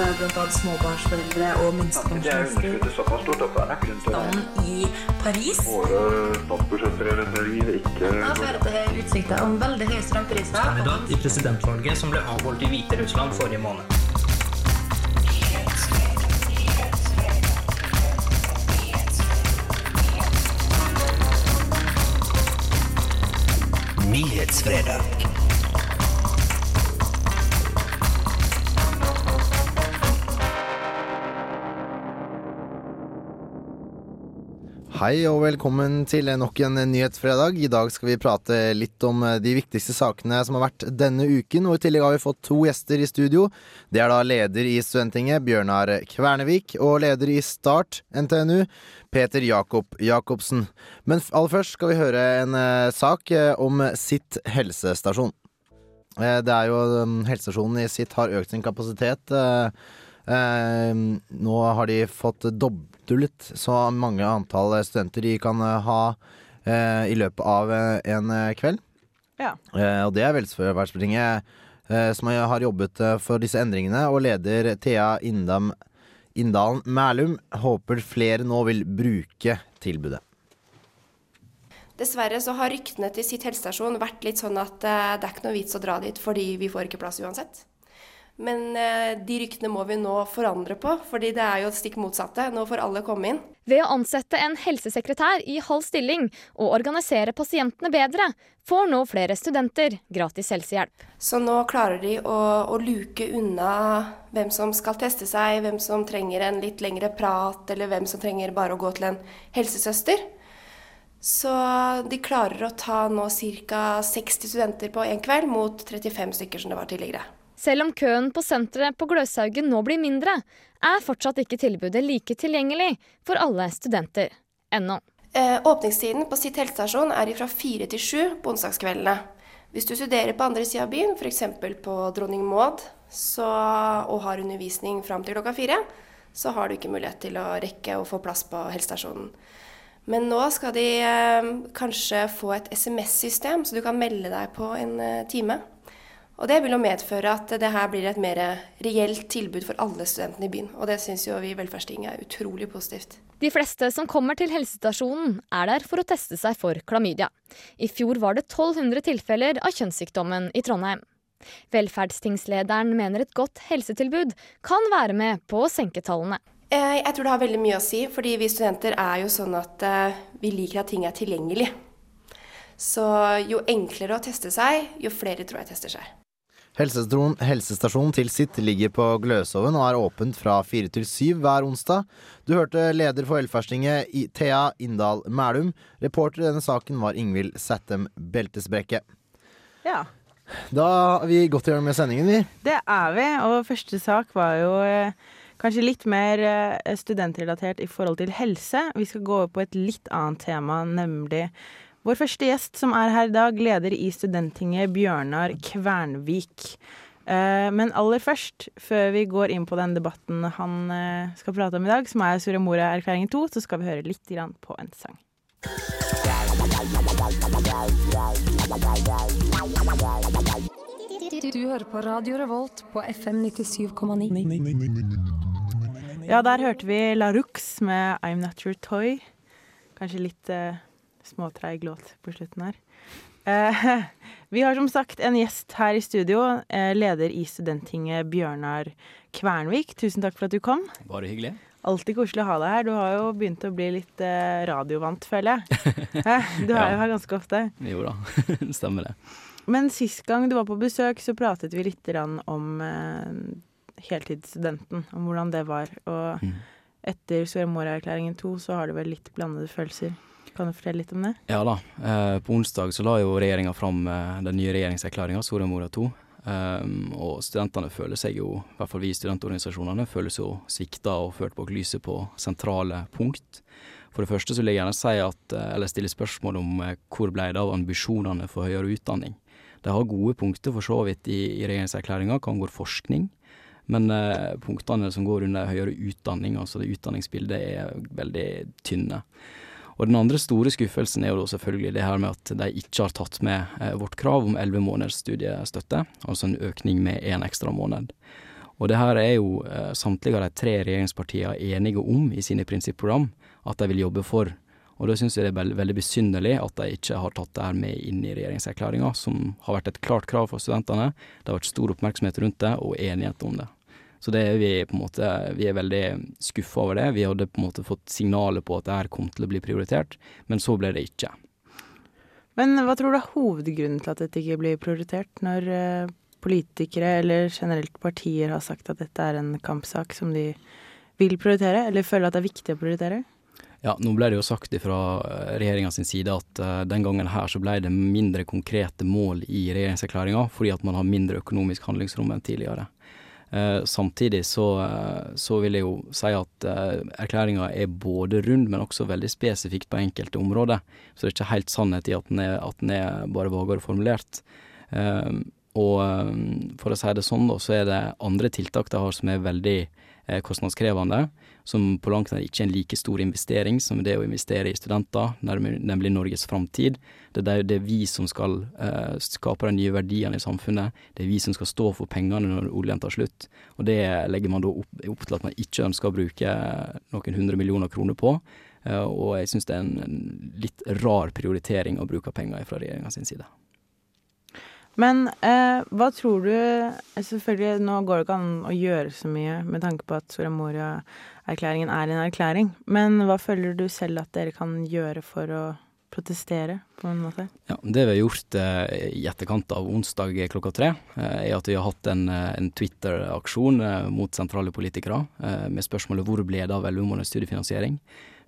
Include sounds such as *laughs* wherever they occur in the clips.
at bl.a. småbarnsforeldre og minstepensjonister er til i Paris Våre statsbudsjettprioriteringer ikke har ført utsikter om veldig høye strømpriser. Kandidat i presidentvalget som ble avholdt i Hviterussland forrige måned. Nyhetsfredag. Hei og velkommen til nok en nyhetsfredag. I dag skal vi prate litt om de viktigste sakene som har vært denne uken. Og i tillegg har vi fått to gjester i studio. Det er da leder i Studentinget, Bjørnar Kvernevik, og leder i Start NTNU, Peter Jakob Jacobsen. Men aller først skal vi høre en eh, sak eh, om Sitt helsestasjon. Eh, det er jo Helsestasjonen i Sitt har økt sin kapasitet. Eh, eh, nå har de fått doblet så mange antall studenter de kan eh, ha eh, i løpet av eh, en kveld. Ja. Eh, og det er Velferdsbringet eh, som har jobbet for disse endringene, og leder Thea Indam, Inndalen Mælum håper flere nå vil bruke tilbudet. Dessverre så har ryktene til sitt helsestasjon vært litt sånn at det er ikke noe vits å dra dit fordi vi får ikke plass uansett. Men eh, de ryktene må vi nå forandre på, fordi det er jo stikk motsatte. Nå får alle komme inn. Ved å ansette en helsesekretær i halv stilling og organisere pasientene bedre, får nå flere studenter gratis helsehjelp. Så nå klarer de å, å luke unna hvem som skal teste seg, hvem som trenger en litt lengre prat, eller hvem som trenger bare å gå til en helsesøster. Så de klarer å ta nå ca. 60 studenter på én kveld, mot 35 stykker som det var tidligere. Selv om køen på senteret på Gløshaugen nå blir mindre, er fortsatt ikke tilbudet like tilgjengelig for alle studenter ennå. Eh, åpningstiden på sitt helsestasjon er fra fire til sju på onsdagskveldene. Hvis du studerer på andre sida av byen, f.eks. på Dronning Maud, så, og har undervisning fram til klokka fire, så har du ikke mulighet til å rekke å få plass på helsestasjonen. Men nå skal de eh, kanskje få et SMS-system, så du kan melde deg på en eh, time. Og det vil jo medføre at det her blir et mer reelt tilbud for alle studentene i byen. Og det syns jo vi i Velferdstinget er utrolig positivt. De fleste som kommer til helsestasjonen, er der for å teste seg for klamydia. I fjor var det 1200 tilfeller av kjønnssykdommen i Trondheim. Velferdstingslederen mener et godt helsetilbud kan være med på å senke tallene. Eh, Jeg tror det har veldig mye å si, fordi vi studenter er jo sånn at eh, vi liker at ting er tilgjengelig. Så jo enklere å teste seg, jo flere tror jeg tester seg. Helsestasjonen, helsestasjonen til sitt ligger på Gløshoven og er åpent fra fire til syv hver onsdag. Du hørte leder for Velferdstinget Thea Inndal Mælum. Reporter i denne saken var Ingvild Sættem Beltesbrekke. ja. Da har vi gått i gang med sendingen, vi. Det er vi, og første sak var jo eh, kanskje litt mer eh, studentrelatert i forhold til helse. Vi skal gå over på et litt annet tema, nemlig vår første gjest som er her i dag, leder i Studenttinget, Bjørnar Kvernvik. Eh, men aller først, før vi går inn på den debatten han eh, skal prate om i dag, som er Soria Moria-erklæringen 2, så skal vi høre litt på en sang. Du hører på Radio Revolt på FM 97,9. Ja, der hørte vi La Rux med I'm Not Your Toy. Kanskje litt eh, småtreig låt på slutten her. Eh, *laughs* vi har som sagt en gjest her i studio, eh, leder i Studenttinget, Bjørnar Kvernvik. Tusen takk for at du kom. Bare hyggelig. Alltid koselig å ha deg her. Du har jo begynt å bli litt eh, radiovant, føler jeg. *laughs* Eh, Du er jo her ganske ofte. Jo da, *laughs* stemmer det. Men sist gang du var på besøk, så pratet vi litt om eh, heltidsstudenten, om hvordan det var. Og Mm. etter Soria Moria-erklæringen 2 så har du vel litt blandede følelser. Kan du fortelle litt om det? Ja da. Eh, på onsdag så la jo regjeringa fram eh, den nye regjeringserklæringa, Soria Moria II. Um, og studentene føler seg jo, i hvert fall vi studentorganisasjonene, føler seg jo svikta og ført bak lyset på sentrale punkt. For det første så vil jeg gjerne si at, eh, eller stille spørsmål om eh, hvor ble det av ambisjonene for høyere utdanning. De har gode punkter for så vidt i, i regjeringserklæringa, hva angår forskning. Men eh, punktene som går under høyere utdanning, altså det utdanningsbildet, er veldig tynne. Og den andre store skuffelsen er jo selvfølgelig det her med at de ikke har tatt med eh, vårt krav om elleve måneders studiestøtte, altså en økning med én ekstra måned. Og det her er jo eh, samtlige av de tre regjeringspartiene enige om i sine prinsipprogram at de vil jobbe for. Og da syns jeg det er veldig, veldig besynderlig at de ikke har tatt det her med inn i regjeringserklæringa, som har vært et klart krav for studentene. Det har vært stor oppmerksomhet rundt det, og enighet om det. Så det er vi på en måte Vi er veldig skuffa over det. Vi hadde på en måte fått signaler på at det her kom til å bli prioritert, men så ble det ikke. Men hva tror du er hovedgrunnen til at dette ikke blir prioritert, når eh, politikere eller generelt partier har sagt at dette er en kampsak som de vil prioritere, eller føler at det er viktig å prioritere? Ja, nå ble det jo sagt fra regjeringa sin side at uh, den gangen her så ble det mindre konkrete mål i regjeringserklæringa, fordi at man har mindre økonomisk handlingsrom enn tidligere. Uh, samtidig så, uh, så, vil jeg jo si at eh, erklæringa er både rund, men også veldig spesifikt på enkelte områder. Så det er ikke helt sannhet i at den er, at den er bare vagere formulert. og for å si det sånn, da, så er det andre tiltak de har som er veldig kostnadskrevende som på langt nær ikke er en like stor investering som det å investere i studenter, nemlig Norges framtid. Det, det, er vi som skal uh, skape de nye verdiene i samfunnet. Det er vi som skal stå for pengene når oljen tar slutt. Og det legger man da opp, opp til at man ikke ønsker å bruke noen hundre millioner kroner på. Uh, og jeg syns det er en, en, litt rar prioritering å bruke penger fra regjeringa side. Men eh, hva tror du Selvfølgelig, nå går det ikke an å gjøre så mye med tanke på at Soria Moria-erklæringen er en erklæring. Men hva føler du selv at dere kan gjøre for å protestere, på en måte? Ja, Det vi har gjort eh, i etterkant av onsdag klokka tre, eh, er at vi har hatt en, eh, en Twitter-aksjon eh, mot sentrale politikere eh, med spørsmålet 'Hvor ble det av LO-måned studiefinansiering?'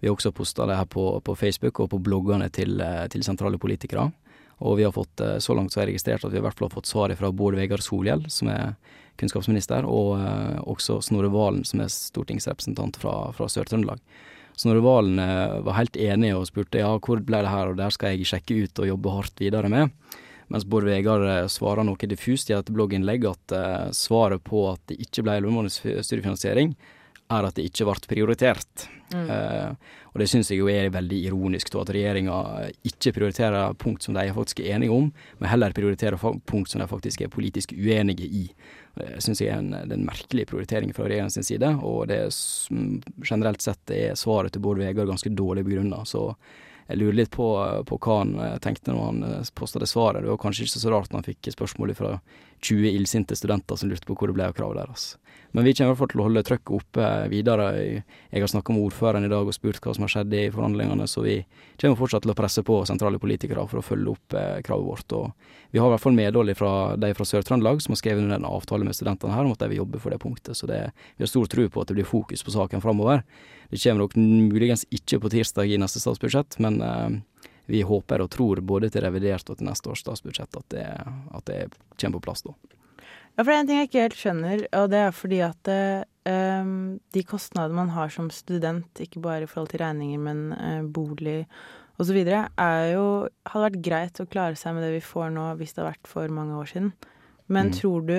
Vi har også posta det her på, på, Facebook og på bloggene til, til sentrale politikere. Og vi har fått, eh, så langt så har jeg registrert at vi i hvert fall har fått svar fra Bård Vegar Solhjell, som er kunnskapsminister, og eh, også Snorre Valen, som er stortingsrepresentant fra, fra Sør-Trøndelag. Snorre Valen eh, var helt enig og spurte ja, hvor ble det her, og der skal jeg sjekke ut og jobbe hardt videre med. Mens Bård Vegar svarer noe diffust i et blogginnlegg at uh, svaret på at det ikke ble lovmåneds studiefinansiering, er at det ikke ble prioritert. Mm. Uh, og det syns jeg jo er veldig ironisk, da, at regjeringa ikke prioriterer punkt som de faktisk er enige om, men heller prioriterer punkt som de faktisk er politisk uenige i. Det syns jeg er en, er en, merkelig prioritering fra regjeringens side, og det er generelt sett er svaret til Bård Vegar ganske dårlig begrunna. Så jeg lurer litt på, på, hva han eh, tenkte når han eh, posta det svaret. Det var kanskje ikke så rart når han fikk spørsmål fra 20 illsinte studenter som lurte på hvor det ble av kravet deres. Men vi kommer i hvert fall til å holde trøkket oppe videre. Jeg har snakka med ordføreren i dag og spurt hva som har skjedd i forhandlingene, så vi kommer fortsatt til å presse på sentrale politikere for å følge opp eh, kravet vårt. Og vi har i hvert fall medhold fra de fra Sør-Trøndelag som har skrevet under en avtale med studentene her om at de vil jobbe for det punktet. Så det, vi har stor tro på at det blir fokus på saken framover. Det kommer nok muligens ikke på tirsdag i neste statsbudsjett, men eh, vi håper og tror både til revidert og til neste års statsbudsjett at det, at det kommer på plass da. Ja, for det er en ting jeg ikke helt skjønner, og det er fordi at um, de kostnadene man har som student, ikke bare i forhold til regninger, men uh, bolig osv., er jo Hadde vært greit å klare seg med det vi får nå, hvis det hadde vært for mange år siden. Men mm. tror du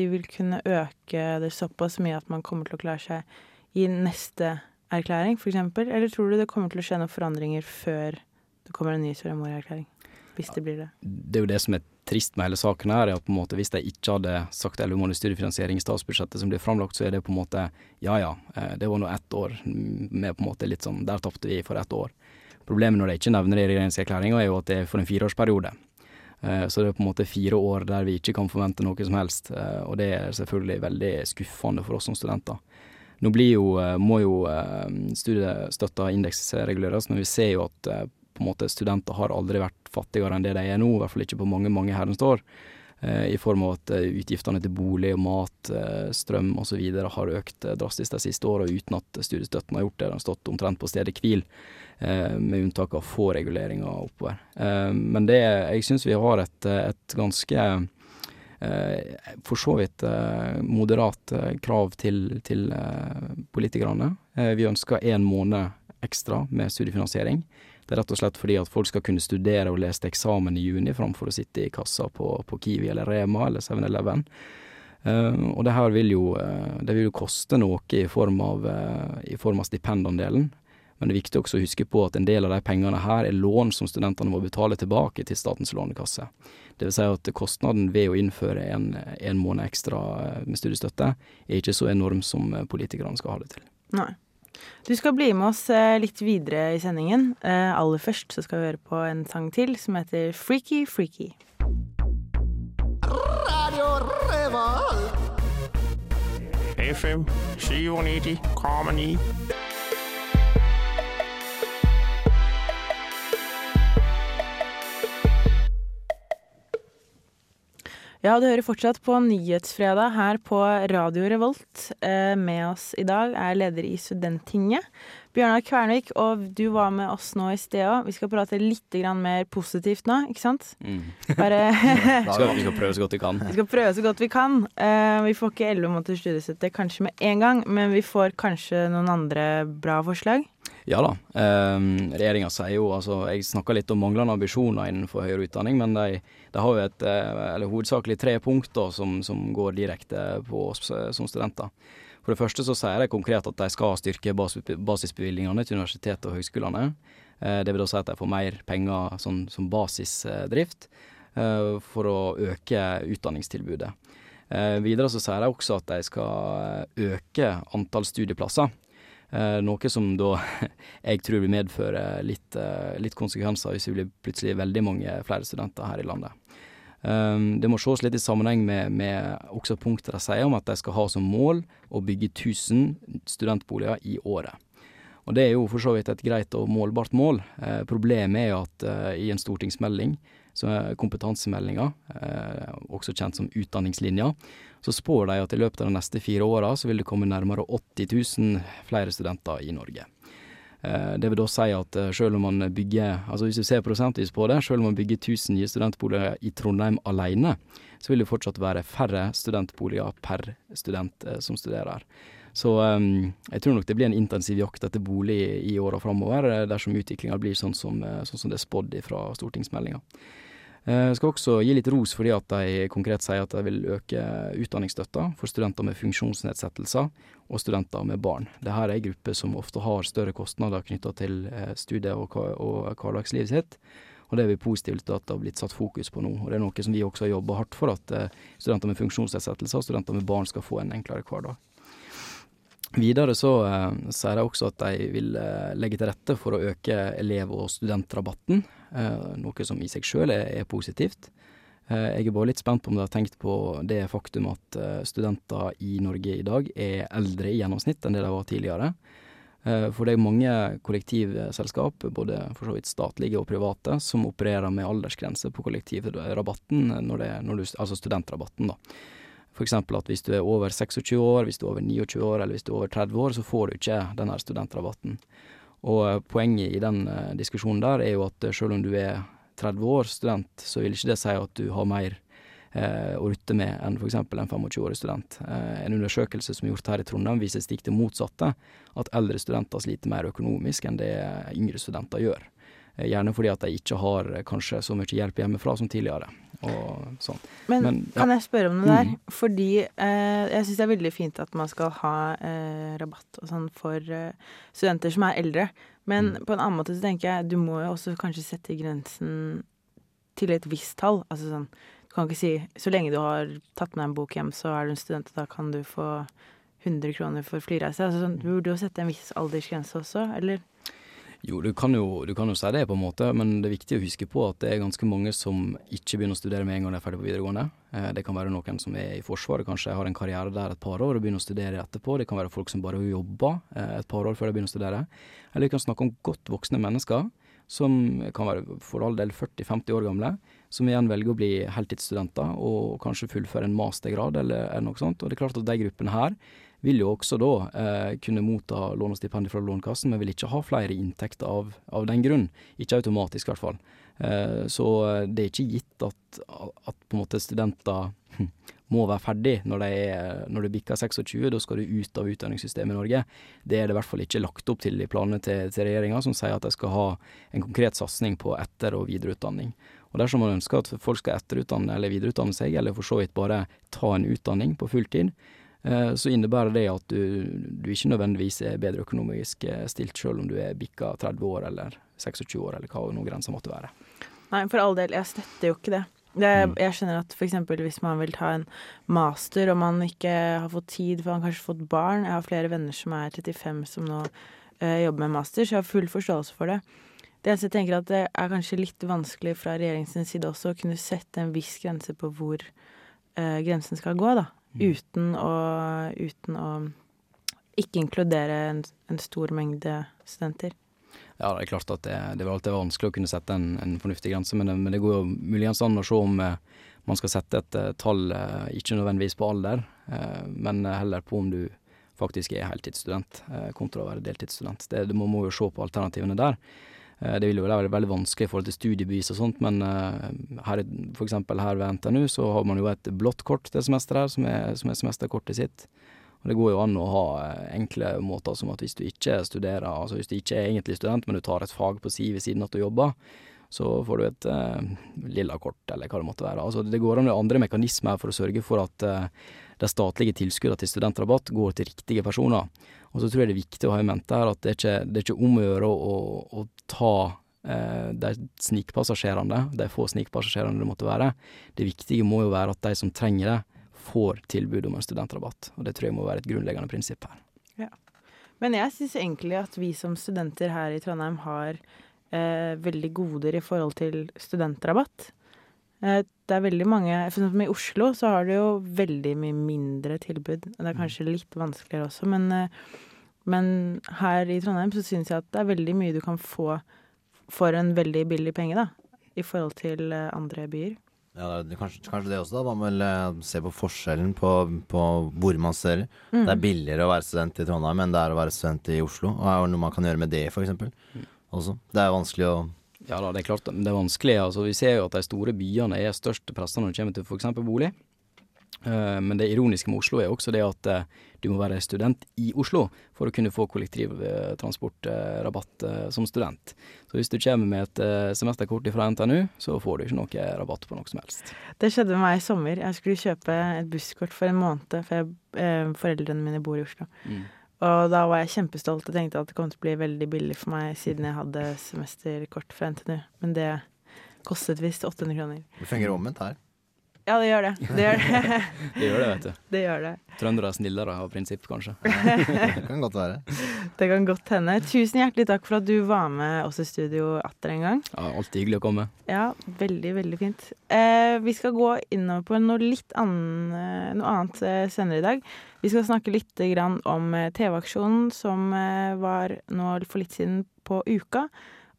de vil kunne øke det såpass mye at man kommer til å klare seg i neste erklæring, f.eks.? Eller tror du det kommer til å skje noen forandringer før det kommer en ny Soria Moria-erklæring? Hvis det blir det. Det er jo det som er trist med hele saken her, er at på en måte hvis de ikke hadde sagt 11 måneders studiefinansiering i statsbudsjettet som blir framlagt, så er det på en måte ja ja, eh, det var nå ett år med på en måte litt sånn Der tapte vi for ett år. Problemet når de ikke nevner det i regjeringserklæringa, er jo at det er for en fireårsperiode. Eh, så det er på en måte fire år der vi ikke kan forvente noe som helst, eh, og det er selvfølgelig veldig skuffende for oss som studenter. Nå jo, må jo studiestøtta indeksreguleres, men vi ser jo at på en måte studenter har aldri vært fattigere enn det de er nå, i hvert fall ikke på mange, mange herrens år. Eh, I form av at eh, utgiftene til bolig og mat, eh, strøm osv. har økt drastisk de siste åra uten at studiestøtten har gjort det. Den har stått omtrent på stedet hvil, med unntak av få reguleringer oppover. Men det, jeg syns vi har et, et ganske for så vidt moderat krav til, til politikerne. Vi ønsker én måned ekstra med studiefinansiering. Det er rett og slett fordi at folk skal kunne studere og lese til eksamen i juni, framfor å sitte i kassa på, på Kiwi eller Rema eller 7-Eleven. Uh, og det her vil jo, uh, det vil jo koste noe i form av, uh, av stipendandelen. Men det er viktig også å huske på at en del av de pengene her er lån som studentene må betale tilbake til Statens lånekasse. Det vil si at kostnaden ved å innføre en, en måned ekstra eh, med studiestøtte er ikke så enorm som eh, politikerne skal ha det til. Nei. Du skal bli med oss eh, litt videre i sendingen. Aller først så skal vi høre på en sang til som heter Freaky Freaky. Radio Revolt. FM 97,9. Ja, du hører fortsatt på Nyhetsfredag her på Radio Revolt. Eh, med oss i dag er leder i Studenttinget, Bjørnar Kvernvik, og du var med oss nå i sted òg. Vi skal prate litt mer positivt nå, ikke sant? Mm. Bare *laughs* skal, Vi skal prøve så godt vi kan. Vi skal prøve så godt vi kan. Eh, vi får ikke elleve måneders studiestøtte kanskje med en gang, men vi får kanskje noen andre bra forslag. Ja da. Um, Regjeringa sier jo altså Jeg snakka litt om manglende ambisjoner innenfor høyere utdanning, men de, de har jo et, eh, eller hovedsakelig tre punkter som, som går direkte på oss eh, som studenter. For det første så sier de konkret at de skal styrke basisbevilgningene til universitetet og høgskolene. Eh, det vil da si at de får mer penger sånn, som basisdrift for å øke utdanningstilbudet. Videre så sier de også at de skal øke antall studieplasser. Eh, noe som da *laughs* jeg tror vil medføre litt, eh, litt, konsekvenser hvis vi blir plutselig veldig mange flere studenter her i landet. Um, det må ses litt i sammenheng med, med også punktet de sier om at de skal ha som mål å bygge 1000 studentboliger i året. Og Det er jo for så vidt et greit og målbart mål. Eh, problemet er at eh, i en stortingsmelding, som er kompetansemeldinga, eh, også kjent som Utdanningslinja, så spår de at i løpet av de neste fire åra så vil det komme nærmere 80 000 flere studenter i Norge. Eh, det vil da si at eh, selv om man bygger, altså hvis du ser prosentvis på det, selv om man bygger 1000 nye studentboliger i Trondheim alene, så vil det fortsatt være færre studentboliger per student eh, som studerer. Så jeg tror nok det blir en intensiv jakt etter bolig i åra framover, dersom utviklinga blir sånn som, sånn som det er spådd fra stortingsmeldinga. Jeg eh, skal også gi litt ros fordi at de konkret sier at de vil øke utdanningsstøtta for studenter med funksjonsnedsettelser og studenter med barn. Dette er en gruppe som ofte har større kostnader knytta til eh, studiet og, og hverdagslivet sitt. Og det er vi positive til at det har blitt satt fokus på nå. Og det er noe som vi også har jobba hardt for, at eh, studenter med funksjonsnedsettelser og studenter med barn skal få en enklere hverdag. Videre så uh, sier de også at de vil uh, legge til rette for å øke elev- og studentrabatten, uh, noe som i seg sjøl er, er, positivt. jeg er bare litt spent på om de har tenkt på det faktum at studenter i Norge i dag er eldre i gjennomsnitt enn det de var tidligere. for det er mange kollektivselskap, både for så vidt statlige og private, som opererer med aldersgrense på kollektivrabatten, når det, når du, altså studentrabatten, da. F.eks. at hvis du er over 26 år, hvis du er over 29 år eller hvis du er over 30 år, så får du ikke denne studentrabatten. Og eh, poenget i den uh, diskusjonen der er jo at uh, selv om du er 30 år student, så vil ikke det si at du har mer å rutte med enn f.eks. en 25-årig student. en undersøkelse som er gjort her i Trondheim viser stikk det motsatte, at eldre studenter sliter mer økonomisk enn det yngre studenter gjør. Gjerne fordi at de ikke har kanskje så mye hjelp hjemmefra som tidligere. Og sånn. Men, Men ja. kan jeg spørre om noe der? Mm. Fordi eh, jeg syns det er veldig fint at man skal ha eh, rabatt og sånn for eh, studenter som er eldre. Men mm. på en annen måte så tenker jeg du må jo også kanskje sette grensen til et visst tall. Altså sånn Du kan ikke si så lenge du har tatt med en bok hjem, så er du en student, og da kan du få 100 kroner for flyreise. Altså sånn, du burde jo sette en viss aldersgrense også, eller? Jo, du kan jo, du kan jo si det, på en måte, men det er viktig å huske på at det er ganske mange som ikke begynner å studere med en gang de er ferdig på videregående. Eh, det kan være noen som er i Forsvaret, kanskje har en karriere der et par år og begynner å studere etterpå. Det kan være folk som bare jobber eh, et par år før de begynner å studere. Eller vi kan snakke om godt voksne mennesker som kan være for all del 40-50 år gamle, som igjen velger å bli heltidsstudenter og kanskje fullføre en mastergrad eller, eller noe sånt. Og det er klart at de gruppene her vil jo også da eh, kunne motta lån og stipendier fra Lånekassen, men vil ikke ha flere inntekter av, av den grunn. Ikke automatisk, i hvert fall. Eh, så det er ikke gitt at, at på en måte studenter hm, må være ferdig når de, når de bikker 26, da skal du ut av utdanningssystemet i Norge. Det er det i hvert fall ikke lagt opp til i planene til, til regjeringa, som sier at de skal ha en konkret satsing på etter- og videreutdanning. Og Dersom man ønsker at folk skal etterutdanne eller videreutdanne seg, eller for så vidt bare ta en utdanning på fulltid, eh, så innebærer det at du, du ikke nødvendigvis er bedre økonomisk eh, stilt selv om du er bikka 30 år eller 26 år, eller hva noen grenser måtte være. Nei, for all del, jeg støtter jo ikke det. det jeg skjønner at f.eks. hvis man vil ta en master og man ikke har fått tid, for man har kanskje fått barn Jeg har flere venner som er 35 som nå øh, jobber med master, så jeg har full forståelse for det. Det eneste jeg tenker at det er kanskje litt vanskelig fra regjeringens side også å kunne sette en viss grense på hvor øh, grensen skal gå, da. Uten å, uten å ikke inkludere en, en stor mengde studenter. Ja, det er klart at det, det vil alltid være vanskelig å kunne sette en, en fornuftig grense, men det, men det går jo muligens an å se om eh, man skal sette et eh, tall, eh, ikke nødvendigvis på alder, eh, men heller på om du faktisk er heltidsstudent eh, kontra å være deltidsstudent. Det, det må, må jo se på alternativene der. Eh, Det vil jo være veldig vanskelig i forhold til studiebevis og sånt, men eh, her, for eksempel her ved NTNU så har man jo et blått kort til semesteret, som er, som er semesterkortet sitt. Og det går jo an å ha eh, enkle måter som at hvis du ikke studerer, altså hvis du ikke er egentlig student, men du tar et fag på si ved siden av at du jobber, så får du et eh, lilla kort, eller hva det måtte være. Altså det går an å andre mekanismer for å sørge for at eh, de statlige tilskuddene til studentrabatt går til riktige personer. Og så tror jeg det er viktig å ha i mente her at det er ikke, det er ikke om å gjøre å, å, ta eh, de snikpassasjerene, de få snikpassasjerene det måtte være. Det viktige må jo være at de som trenger det, får tilbud om en studentrabatt. Og det tror jeg må være et grunnleggende prinsipp her. Men jeg syns egentlig at vi som studenter her i Trondheim har eh, veldig goder i forhold til studentrabatt. Eh, det er veldig mange For eksempel i Oslo så har du jo veldig mye mindre tilbud. Det er kanskje litt vanskeligere også, men, eh, men her i Trondheim så syns jeg at det er veldig mye du kan få for en veldig billig penge, da. I forhold til eh, andre byer. Ja, det er kanskje, kanskje det også, da. Man vil se på forskjellen på, på hvor man studerer. Mm. Det er billigere å være student i Trondheim enn det er å være student i Oslo. Og er det noe man kan gjøre med det, for eksempel. Også. Det er vanskelig å Ja da, det er klart det er vanskelig. Altså, vi ser jo at de store byene er størst pressa når det kommer til f.eks. bolig. Eh, Men det ironiske med Oslo er også det at eh, du må være student i Oslo for å kunne få kollektivtransportrabatt eh, som student. Så hvis du kommer med et semesterkort fra NTNU, så får du ikke noe rabatt på noe som helst. Det skjedde med meg i sommer. Jeg skulle kjøpe et busskort for en måned, for jeg, eh, foreldrene mine bor i Oslo. Mm. Og da var jeg kjempestolt og tenkte at det kom til å bli veldig billig for meg siden jeg hadde semesterkort fra NTNU. Men det kostet visst 800 kroner. Det fungerer omvendt her. Ja, det gjør det. Det gjør det. *laughs* Det gjør det, vet du. det, gjør det. Trøndere er snillere av prinsipp, kanskje. *laughs* Det kan godt være. Det kan godt hende. Tusen hjertelig takk for at du var med oss i studio atter en gang. Ja, alltid hyggelig å komme. Ja, veldig, veldig fint. Eh, vi skal gå innover på noe litt annen, eh, noe annet eh, senere i dag. Vi skal snakke litt grann om eh, TV-aksjonen som var nå for litt siden på Uka.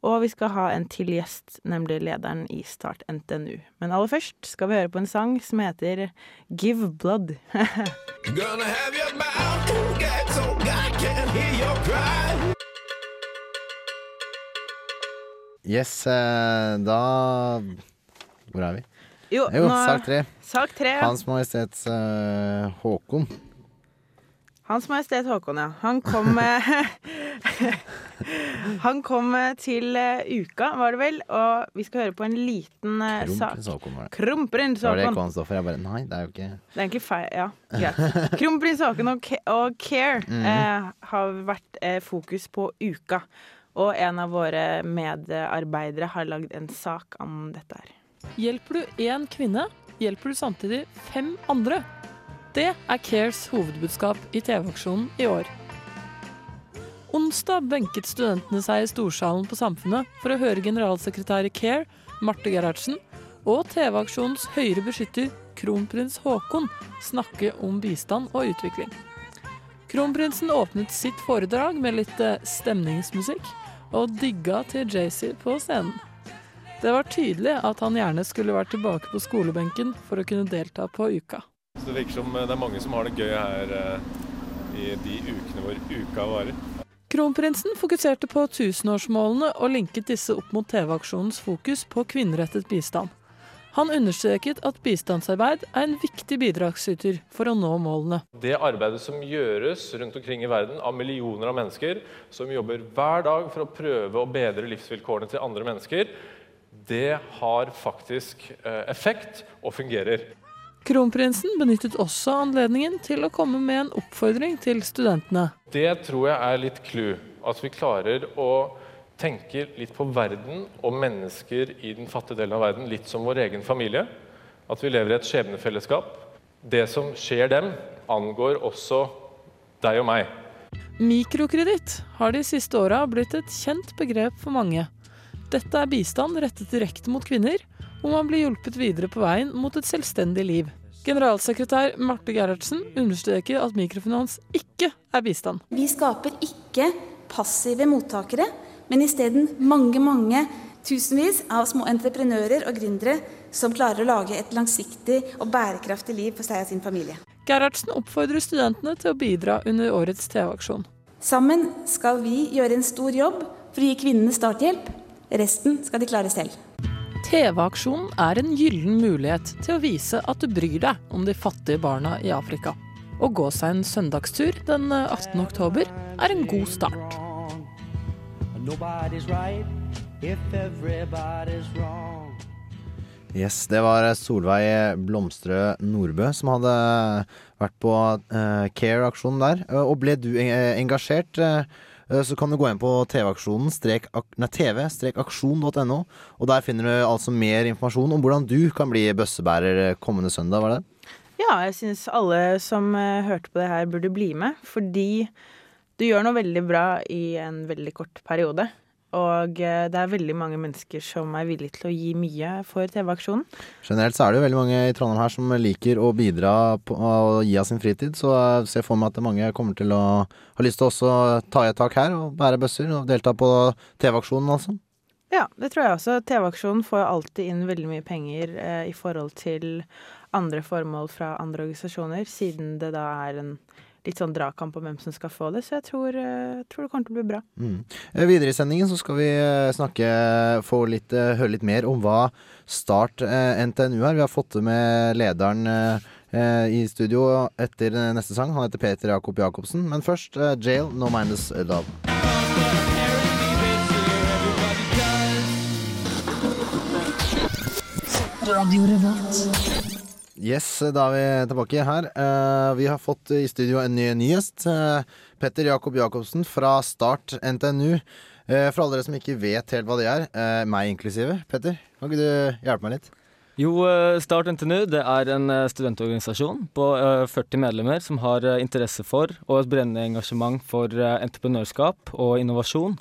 Og vi skal ha en til gjest, nemlig lederen i Start NTNU. Men aller først skal vi høre på en sang som heter Give Blood. *laughs* Gonna have your mouth gagged so God can hear your cry. Yes, eh, da Hvor er vi? Jo, Jo, nå- sak tre. Sak tre. Hans Majestets uh, Håkon. Hans Majestet Håkon, ja. Han kom *laughs* eh, *laughs* Han kom eh, til eh, uka, var det vel, og vi skal høre på en liten sak. Kronprins Håkon var det. Kronprins Det var det Håkon. han står for. Jeg bare Nei, det er jo ikke Det er egentlig feil, ja. *laughs* Greit. Kronprins Håkon og, og Care Mhm. eh, har vært eh, fokus på uka. Og en av våre medarbeidere har lagd en sak om dette her. Hjelper du én kvinne, hjelper du samtidig fem andre. Det er Cares hovedbudskap i TV-aksjonen i år. Onsdag benket studentene seg i storsalen på Samfunnet for å høre generalsekretær i Care, Marte Gerhardsen, og TV-aksjonens høyere beskytter, kronprins Haakon, snakke om bistand og utvikling. Kronprinsen åpnet sitt foredrag med litt eh, stemningsmusikk, og digga til Jay-Z på scenen. Det var tydelig at han gjerne skulle vært tilbake på skolebenken for å kunne delta på uka. Så Det virker som eh, det er mange som har det gøy her eh, i de ukene hvor uka varer. Kronprinsen fokuserte på tusenårsmålene og linket disse opp mot TV-aksjonens fokus på kvinnerettet bistand. Han understreket at bistandsarbeid er en viktig bidragsyter for å nå målene. Det arbeidet som gjøres rundt omkring i verden av millioner av mennesker som jobber hver dag for å prøve å bedre livsvilkårene til andre mennesker, det har faktisk eh, effekt og fungerer. Kronprinsen benyttet også anledningen til å komme med en oppfordring til studentene. Det tror jeg er litt clou. At vi klarer å tenke litt på verden og mennesker i den fattige delen av verden litt som vår egen familie. At vi lever i et skjebnefellesskap. Det som skjer dem, angår også deg og meg. Mikrokreditt har de siste åra blitt et kjent begrep for mange. Dette er bistand rettet direkte mot kvinner, hvor man blir hjulpet videre på veien mot et selvstendig liv. Generalsekretær Marte Gerhardsen understreker at mikrofinans ikke er bistand. Vi skaper ikke passive mottakere, men isteden mange, mange tusenvis av små entreprenører og gründere som klarer å lage et langsiktig og bærekraftig liv for seg og sin familie. Gerhardsen oppfordrer studentene til å bidra under årets TV-aksjon. Sammen skal vi gjøre en stor jobb for å gi kvinnene starthjelp. Resten skal de klare selv. TV-aksjonen er en gyllen mulighet til å vise at du bryr deg om de fattige barna i Afrika. Å gå seg en søndagstur den 18. oktober er en god start. Yes, det var Solveig Blomstrø Nordbø som hadde vært på eh, Care-aksjonen der. Eh, Og ble du eh, engasjert, eh, eh, så kan du gå inn på TV-aksjonen tv-aksjon.no, og der finner du altså mer informasjon om hvordan du kan bli bøssebærer eh, kommende søndag, var det? Ja, jeg syns alle som eh, hørte på det her, burde bli med. Fordi du gjør noe veldig bra i en veldig kort periode. Og eh, det er veldig mange mennesker som er villige til å gi mye for TV-aksjonen. Generelt så er det jo veldig mange i Trondheim her som liker å bidra på, og gi av sin fritid, så jeg ser for meg at mange kommer til å ha lyst til å også ta i et tak her og bære bøsser og delta på TV-aksjonen, altså. Ja, det tror jeg også. TV-aksjonen får alltid inn veldig mye penger eh, i forhold til andre formål fra andre organisasjoner, siden det da er en litt sånn dragkamp om hvem som skal få det. Så jeg tror, eh, tror det kommer til å bli bra. Mm. Eh, Videre i sendingen så skal vi eh, snakke, få litt, høre litt mer om hva Start NTNU er. Vi har fått med lederen i studio etter neste sang. Han heter Peter Jakob Jacobsen. Men først Jail, No Minus Love. Radio Revolt. Yes, da er vi tilbake her. Eh, vi har fått i studio en ny, ny gjest. Eh, Petter Jakob Jacobsen fra Start NTNU. Eh, for alle dere som ikke vet helt hva det er, meg inklusive. Petter, kan ikke du hjelpe meg litt? Jo, Start NTNU det er en studentorganisasjon på eh, 40 medlemmer som har interesse for og et brennende engasjement for entreprenørskap og innovasjon.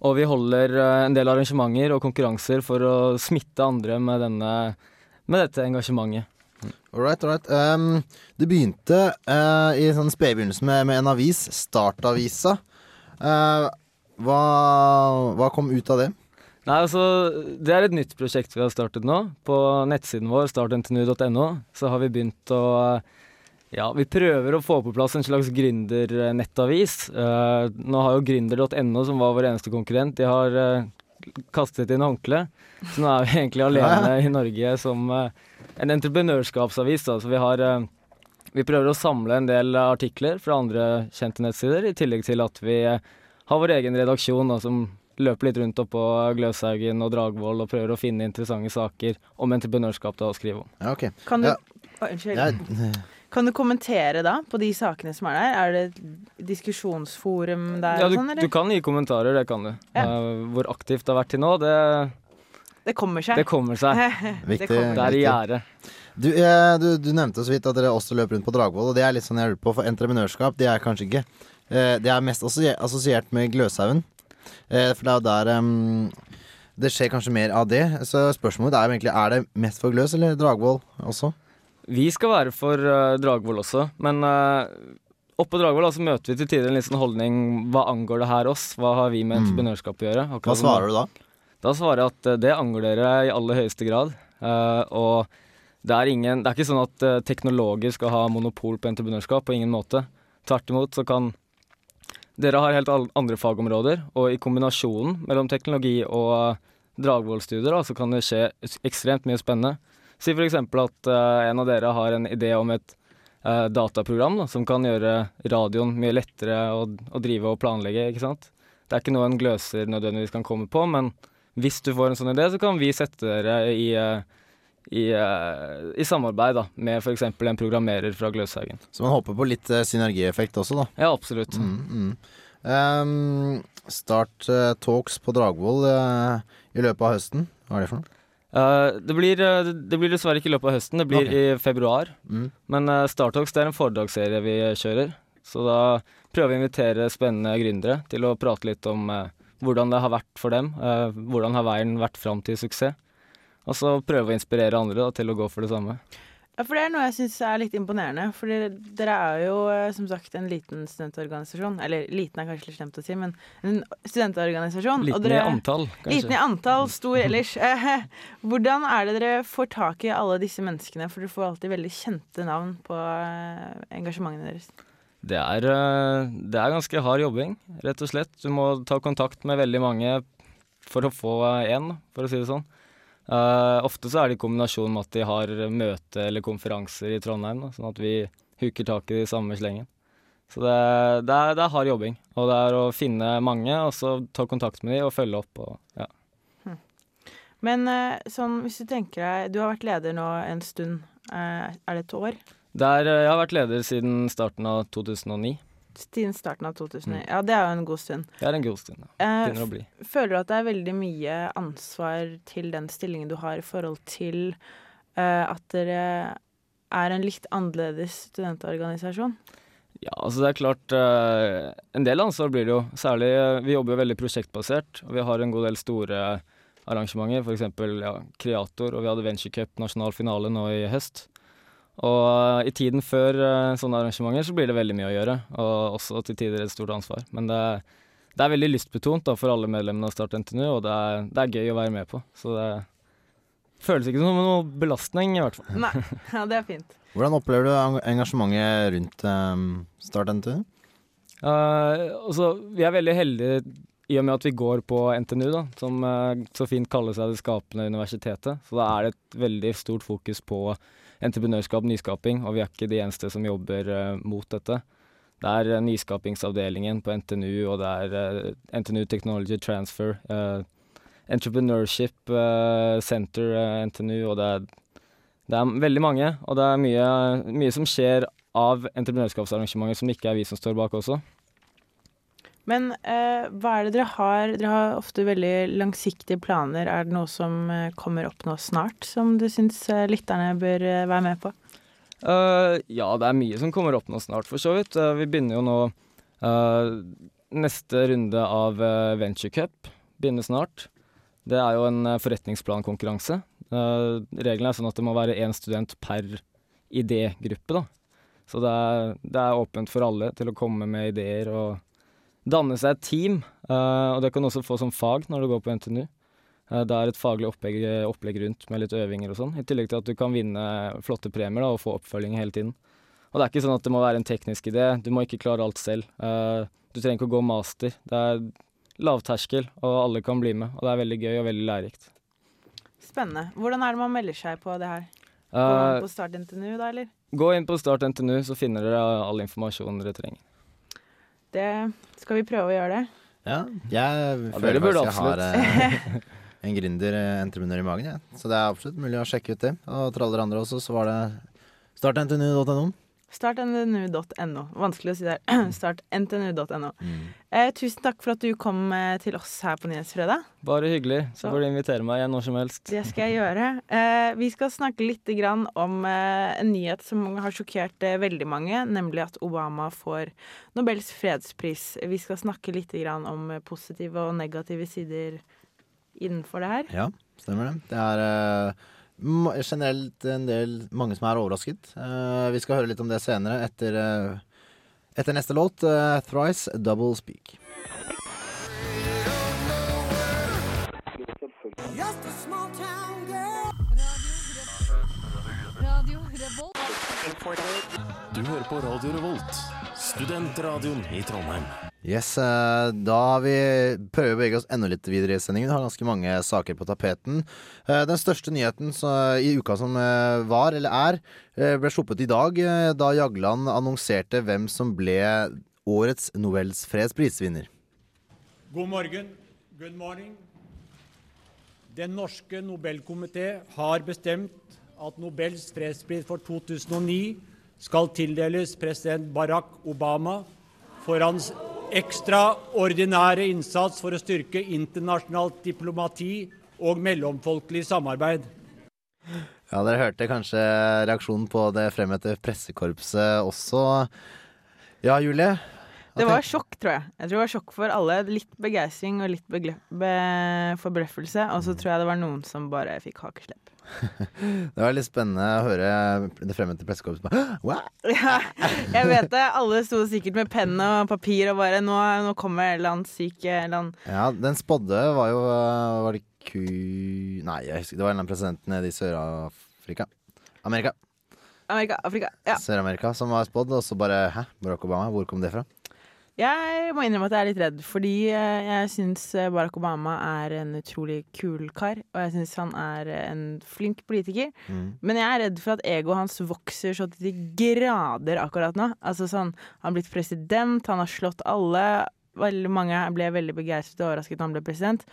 Og vi holder en del arrangementer og konkurranser for å smitte andre med, denne, med dette engasjementet. All right, all right. Um, det begynte uh, i sånn spedbegynnelse med, med en avis, Startavisa. Uh, hva, hva kom ut av det? Nei, altså, Det er et nytt prosjekt vi har startet nå. På nettsiden vår, startntnu.no, så har vi begynt å Ja, vi prøver å få på plass en slags gründernettavis. Uh, nå har jo gründer.no, som var vår eneste konkurrent, de har eh, kastet inn håndkleet. Så nå er vi egentlig alene i Norge som eh, en entreprenørskapsavis. Da. Så vi har eh, Vi prøver å samle en del artikler fra andre kjente nettsider, i tillegg til at vi eh, har vår egen redaksjon da, som løper litt rundt oppå Gløshaugen og Dragvoll og prøver å finne interessante saker om entreprenørskap da, å skrive om. Ja, okay. Kan du, Ja. Unnskyld. Ja, Kan du kommentere da på de sakene som er der? Er det diskusjonsforum der Ja, og du, sånn, du kan gi kommentarer, det kan du. Ja. Uh, hvor aktivt det har vært til nå, det, Det kommer seg. det kommer seg. *laughs* Viktig. Det er i gjære. Du, eh, du, du nevnte så vidt at dere også løper rundt på Dragvoll, og det er litt sånn jeg lurer på, for entreprenørskap, det er kanskje ikke. Eh, det er mest assosie- assosiert med Gløshaugen, eh, for det er jo der um, det skjer kanskje mer av det. Så spørsmålet er jo egentlig, er det mest for Gløs eller Dragvoll også? Vi skal være for uh, Dragvoll også, men uh, oppå Dragvoll altså, møter vi til tider en litt sånn holdning hva angår det her oss? Hva har vi med Mm. entreprenørskap å gjøre? Hva svarer du da? Da svarer jeg at uh, det angår dere i aller høyeste grad. Og det er, ingen, det er ikke sånn at teknologer skal ha monopol på entreprenørskap, på ingen måte. Tvert imot så kan dere har helt andre fagområder, og i kombinasjonen mellom teknologi og Dragvoll-studier så kan det skje ekstremt mye spennende. Si f.eks. at uh, en av dere har en idé om et uh, dataprogram da, som kan gjøre radioen mye lettere å, å drive og planlegge. ikke sant? Det er ikke noe en gløser nødvendigvis kan komme på, men hvis du får en sånn idé, så kan vi sette dere i, uh, i, uh, i samarbeid da, med f.eks. en programmerer fra Gløshaugen. Så man håper på litt uh, synergieffekt også, da. Ja, absolutt. Mm, mm. Um, start uh, talks på Dragvoll eh, i løpet av høsten. Hva er det for noe? Eh, det, blir, eh, det blir dessverre ikke i løpet av høsten, det blir okay. i februar. Mm. Men uh, Startalks det er en foredragsserie vi kjører. Så da prøver vi å invitere spennende gründere til å prate litt om uh, hvordan det har vært for dem. Uh, hvordan har veien vært fram til suksess. Og så prøve å inspirere andre da, til å gå for det samme. Ja, for det er noe jeg syns er litt imponerende. For dere er jo eh, som sagt en liten studentorganisasjon. Eller liten er kanskje litt slemt å si, men en studentorganisasjon. Liten i antall, kanskje. Liten i antall, stor ellers. *laughs* Hvordan er det dere får tak i alle disse menneskene? For dere får alltid veldig kjente navn på eh, engasjementene deres. Det er, eh, det er ganske hard jobbing, rett og slett. Du må ta kontakt med veldig mange for å få én, for å si det sånn. Eh, ofte så er det i kombinasjon med at de har møte eller konferanser i Trondheim, da, sånn at vi huker tak i de samme slengen. Så det, det, er, det er hard jobbing. Og det er å finne mange, og så ta kontakt med de og følge opp. Og, ja. Men eh, sånn, hvis du tenker deg Du har vært leder nå en stund. Eh, Er det et år? Er, eh, jeg har vært leder siden starten av 2009. Siden starten av 2009. Mm. Ja, det er jo en god stund. Det er en god stund. ja. Eh, Begynner å bli. Føler du at det er veldig mye ansvar til den stillingen du har i forhold til uh, at dere er en litt annerledes studentorganisasjon? Ja, altså det er klart uh, En del ansvar blir det jo. Særlig uh, Vi jobber jo veldig prosjektbasert, og vi har en god del store arrangementer. F.eks. Ja, Kreator, og vi hadde Venturecup nasjonal finale nå i høst. Og eh, i tiden før eh, sånne arrangementer så blir det veldig mye å gjøre, og også til tider et stort ansvar. Men det, det er veldig lystbetont da, for alle medlemmene av Start NTNU, og det er, det er gøy å være med på. Så det føles ikke som noe belastning, i hvert fall. Nei, *laughs* ja, det er fint. Hvordan opplever du engasjementet rundt um, Start NTNU? Uh, altså, vi er veldig heldige i og med at vi går på NTNU, da, som eh, så fint kaller seg det skapende universitetet. Så da er det et veldig stort fokus på entreprenørskap, nyskaping, og vi er ikke de eneste som jobber eh, mot dette. Det er eh, nyskapingsavdelingen på NTNU, og det er NTNU Technology Transfer, eh, Entrepreneurship eh, Center eh, NTNU, og det er, det er veldig mange. Og det er mye, mye som skjer av entreprenørskapsarrangementer som ikke er vi som står bak også. Men eh, hva er det dere har? Dere har ofte veldig langsiktige planer. Er det noe som eh, kommer opp nå snart, som du syns eh, lytterne bør eh, være med på? Uh, ja, det er mye som kommer opp nå snart, for så vidt. Uh, vi begynner jo nå uh, Neste runde av Venture Cup begynner snart. Det er jo en forretningsplankonkurranse. Reglene er sånn at det må være én student per idégruppe, da. Så det er, det er åpent for alle til å komme med ideer og danne seg et team. eh, og det kan du også få som fag når du går på NTNU. Eh, det er et faglig opplegg, opplegg rundt med litt øvinger og sånn. I tillegg til at du kan vinne flotte premier da, og få oppfølging hele tiden. Og det er ikke sånn at det må være en teknisk idé. Du må ikke klare alt selv. Eh, du trenger ikke å gå master. Det er lavterskel, og alle kan bli med. Og det er veldig gøy og veldig lærerikt. Spennende. Hvordan er det man melder seg på det her? Går inn på Start NTNU da, eller? Gå inn på Start NTNU, så finner dere all informasjonen dere trenger. Det skal vi prøve å gjøre det. Ja, jeg føler faktisk jeg har eh, *laughs* en gründer, eh, i magen, jeg. Så det er absolutt mulig å sjekke ut det. Og til alle andre også, så var det startntnu.no. Startntnu.no. Vanskelig å si det *clears throat* her. Startntnu.no. Eh, tusen takk for at du kom eh, til oss her på Nyhetsfredag. Bare hyggelig. Så Så- får du invitere meg igjen når som helst. Det skal jeg gjøre. Eh, vi skal snakke litt grann om eh, en nyhet som har sjokkert eh, veldig mange, nemlig at Obama får Nobels fredspris. Vi skal snakke litt grann om eh, positive og negative sider innenfor det her. Ja, stemmer det. Det er eh, generelt en del mange som er overrasket. Uh, vi skal høre litt om det senere etter, uh, etter neste låt, uh, Thrice Double Speak. Radio Revolt. Du hører på Radio Revolt, studentradioen i Trondheim. Yes, eh, da har vi prøver å bevege oss enda litt videre i sendingen. Vi har ganske mange saker på tapeten. Eh, Den største nyheten i uka som eh, var, eller er, ble sluppet i dag, da Jagland annonserte hvem som ble årets Nobels fredsprisvinner. God morgen. Good morning. Den norske Nobelkomité har bestemt at Nobels fredspris for 2009 skal tildeles president Barack Obama for hans ekstraordinære innsats for å styrke internasjonalt diplomati og mellomfolkelig samarbeid. Ja, Dere hørte kanskje reaksjonen på det fremmøtte pressekorpset også. Ja, Julie? Det var sjokk, tror jeg. Jeg tror det var sjokk for alle. Litt begeistring og litt be forbløffelse. Og så tror jeg det var noen som bare fikk hakeslepp. *laughs* Det var litt spennende å høre det fremmede pressekorpset bare *laughs* Ja, jeg vet det. Alle sto sikkert med penn og papir og bare Nå, nå kommer en eller annen syk eller Ja, den spådde var jo Var det ku... Nei, jeg husker, det var en eller annen president nede i Sør-Afrika. Amerika. Amerika, Afrika. Ja. Sør-Amerika som var spådd, og så bare Hæ? Barack Obama? Hvor kom det fra? Jeg må innrømme at jeg er litt redd, fordi eh, jeg syns Barack Obama er en utrolig kul kar. Og jeg syns han er en flink politiker. Mm. Men jeg er redd for at egoet hans vokser så til de grader akkurat nå. Altså sånn, Han har blitt president, han har slått alle. Veldig mange ble veldig begeistret og overrasket da han ble president.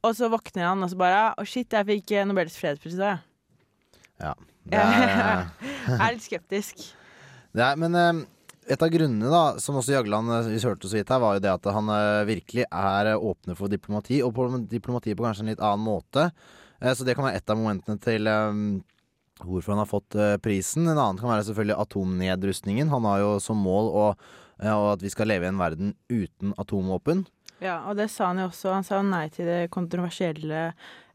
Og så våkner han og så bare Å, shit, jeg fikk eh, Nobels fredspris i dag. Ja. *laughs* Det er, Jeg er litt skeptisk. er, men eh, et av grunnene, da, som også Jagland eh, vi hørte så vidt her, var jo det at han eh, virkelig er eh, åpne for diplomati, og på diplomati på kanskje en litt annen måte. Så det kan være et av momentene til hvorfor han har fått prisen. En annen kan være selvfølgelig atomnedrustningen. Han har jo som mål å at vi skal leve i en verden uten atomvåpen. Ja, og det sa han jo også. Han sa nei til det kontroversielle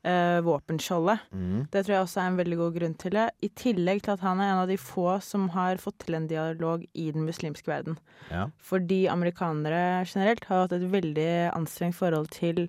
eh, våpenskjoldet. Mm. Det tror jeg også er en veldig god grunn til det. I tillegg til at han er en av de få som har fått til en dialog i den muslimske verden. Ja. Fordi amerikanere generelt har hatt et veldig anstrengt forhold til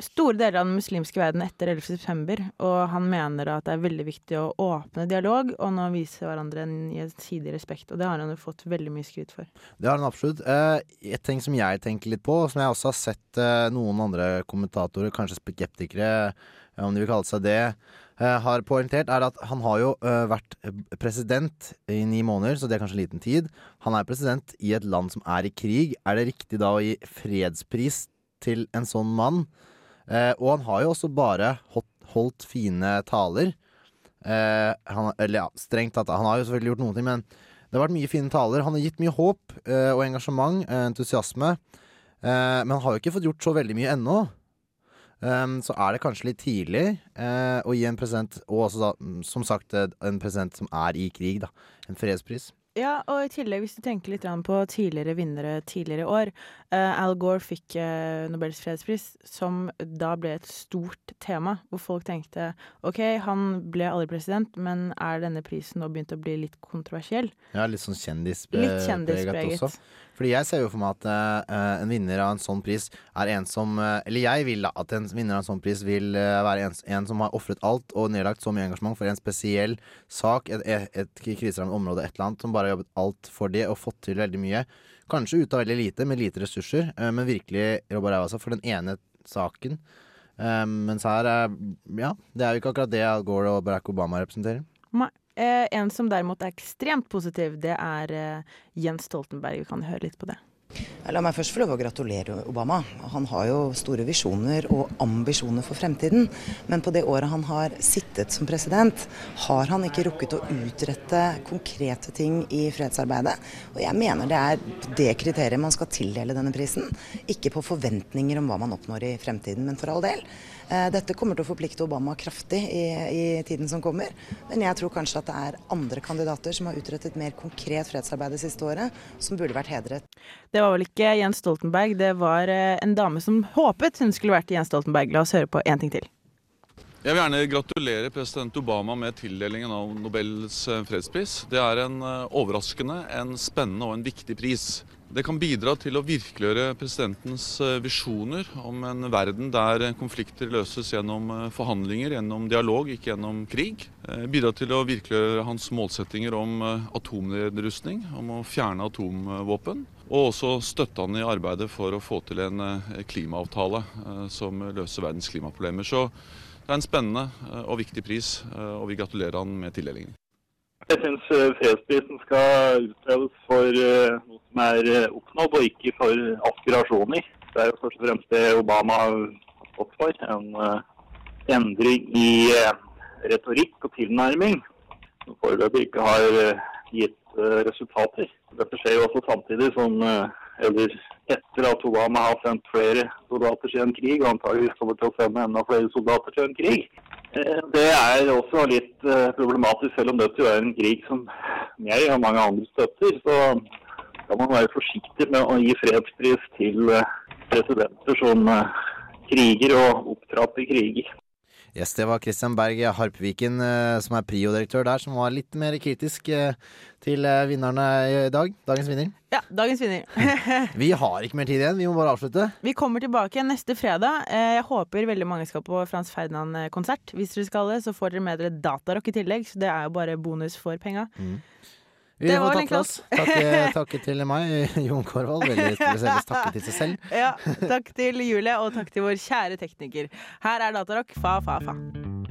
store deler av den muslimske verden etter 11. september, og han mener at det er veldig viktig å åpne dialog og nå vise hverandre en gjensidig respekt, og det har han jo fått veldig mye skryt for. Det har han absolutt. Eh, Et ting som jeg tenker litt på, som jeg også har sett eh, noen andre kommentatorer, kanskje skeptikere, eh, om de vil kalle seg det, har poengtert, er at han har jo vært president i ni måneder, så det er kanskje liten tid. Han er president i et land som er i krig. Er det riktig da å gi fredspris til en sånn mann? Eh, og han har jo også bare holdt, fine taler. Eh, han, eller ja, strengt tatt. Han har jo selvfølgelig gjort noen ting, men det har vært mye fine taler. Han har gitt mye håp eh, og engasjement, entusiasme. Men han har jo ikke fått gjort så veldig mye ennå. Så er det kanskje litt tidlig å gi en president, og også da, mm, som sagt, en president som er i krig, da. En fredspris. Ja, og i tillegg, hvis du tenker litt på tidligere vinnere tidligere år eh, Al Gore fikk eh, Nobels fredspris, som da ble et stort tema, hvor folk tenkte OK, han ble aldri president, men er denne prisen nå begynt å bli litt kontroversiell? Ja, litt sånn kjendispreget. også. Fordi jeg ser jo for meg at uh, en vinner av en sånn pris er en som uh, Eller jeg vil da at en vinner av en sånn pris vil uh, være en, en som har ofret alt og nedlagt så mye engasjement for en spesiell sak, et, et, et kriserammet område, et eller annet, som bare har jobbet alt for det og fått til veldig mye. Kanskje ut av veldig lite, med lite ressurser, men virkelig robba ræva altså, for den ene saken. Mens her er Ja, det er jo ikke akkurat det Al Gore og Barack Obama representerer. Nei. Eh, en som derimot er ekstremt positiv, det er eh, Jens Stoltenberg. Vi kan høre litt på det. La meg først få lov å gratulere Obama. Han har jo store visjoner og ambisjoner for fremtiden. Men på det året han har sittet som president, har han ikke rukket å utrette konkrete ting i fredsarbeidet. Og jeg mener det er det kriteriet man skal tildele denne prisen. Ikke på forventninger om hva man oppnår i fremtiden, men for all del. Eh, Dette kommer til å forplikte Obama kraftig i, i tiden som kommer. Men jeg tror kanskje at det er andre kandidater som har utrettet mer konkret fredsarbeid det siste året, som burde vært hedret. Det var vel ikke Jens Stoltenberg, det var eh, en dame som håpet hun skulle vært Jens Stoltenberg. La oss høre på én ting til. Jeg vil gjerne gratulere president Obama med tildelingen av Nobels eh, fredspris. Det er en eh, overraskende, en spennende og en viktig pris. Det kan bidra til å virkeliggjøre presidentens visjoner om en verden der konflikter løses gjennom forhandlinger, gjennom dialog, ikke gjennom krig. Bidra til å virkeliggjøre hans målsettinger om atomnedrustning, om å fjerne atomvåpen. Og også støtte han i arbeidet for å få til en eh, klimaavtale eh, som løser verdens klimaproblemer. Så det er en spennende eh, og viktig pris, og vi gratulerer han med tildelingen. Jeg syns fredsprisen skal utdeles for noe som er oppnådd, og ikke for aspirasjoner. Det er jo først og fremst det Obama har stått for. En, endring i retorikk og tilnærming som foreløpig ikke har gitt resultater. Dette skjer jo også samtidig som eh, eller etter at Obama har sendt flere soldater til en krig, og antageligvis kommer til å sende enda flere soldater til en krig. Eh, Det er også litt eh, problematisk, selv om dette er en krig som jeg og mange andre støtter. Så skal man være forsiktig med å gi fredspris til eh, presidenter som eh, kriger og opptrapper kriger. Yes, det var Christian Berg Harpviken, eh, som er Prio-direktør der, som var litt mer kritisk eh, til eh, vinnerne i dag. Dagens vinner. Ja, dagens vinner. *laughs* Vi har ikke mer tid igjen, vi må bare avslutte. Vi kommer tilbake neste fredag. Eh, Jeg håper veldig mange skal på Frans Ferdinand-konsert. Hvis dere skal det, så får dere med dere datarock i tillegg, så det er jo bare bonus for penga. Vi Det var oss. Takke, *laughs* takke til meg, Jon Korvald. Veldig spesielt *laughs* takke til seg selv. Ja, takk til Julie, og takk til vår kjære tekniker. Her er Datarock, fa, fa, fa.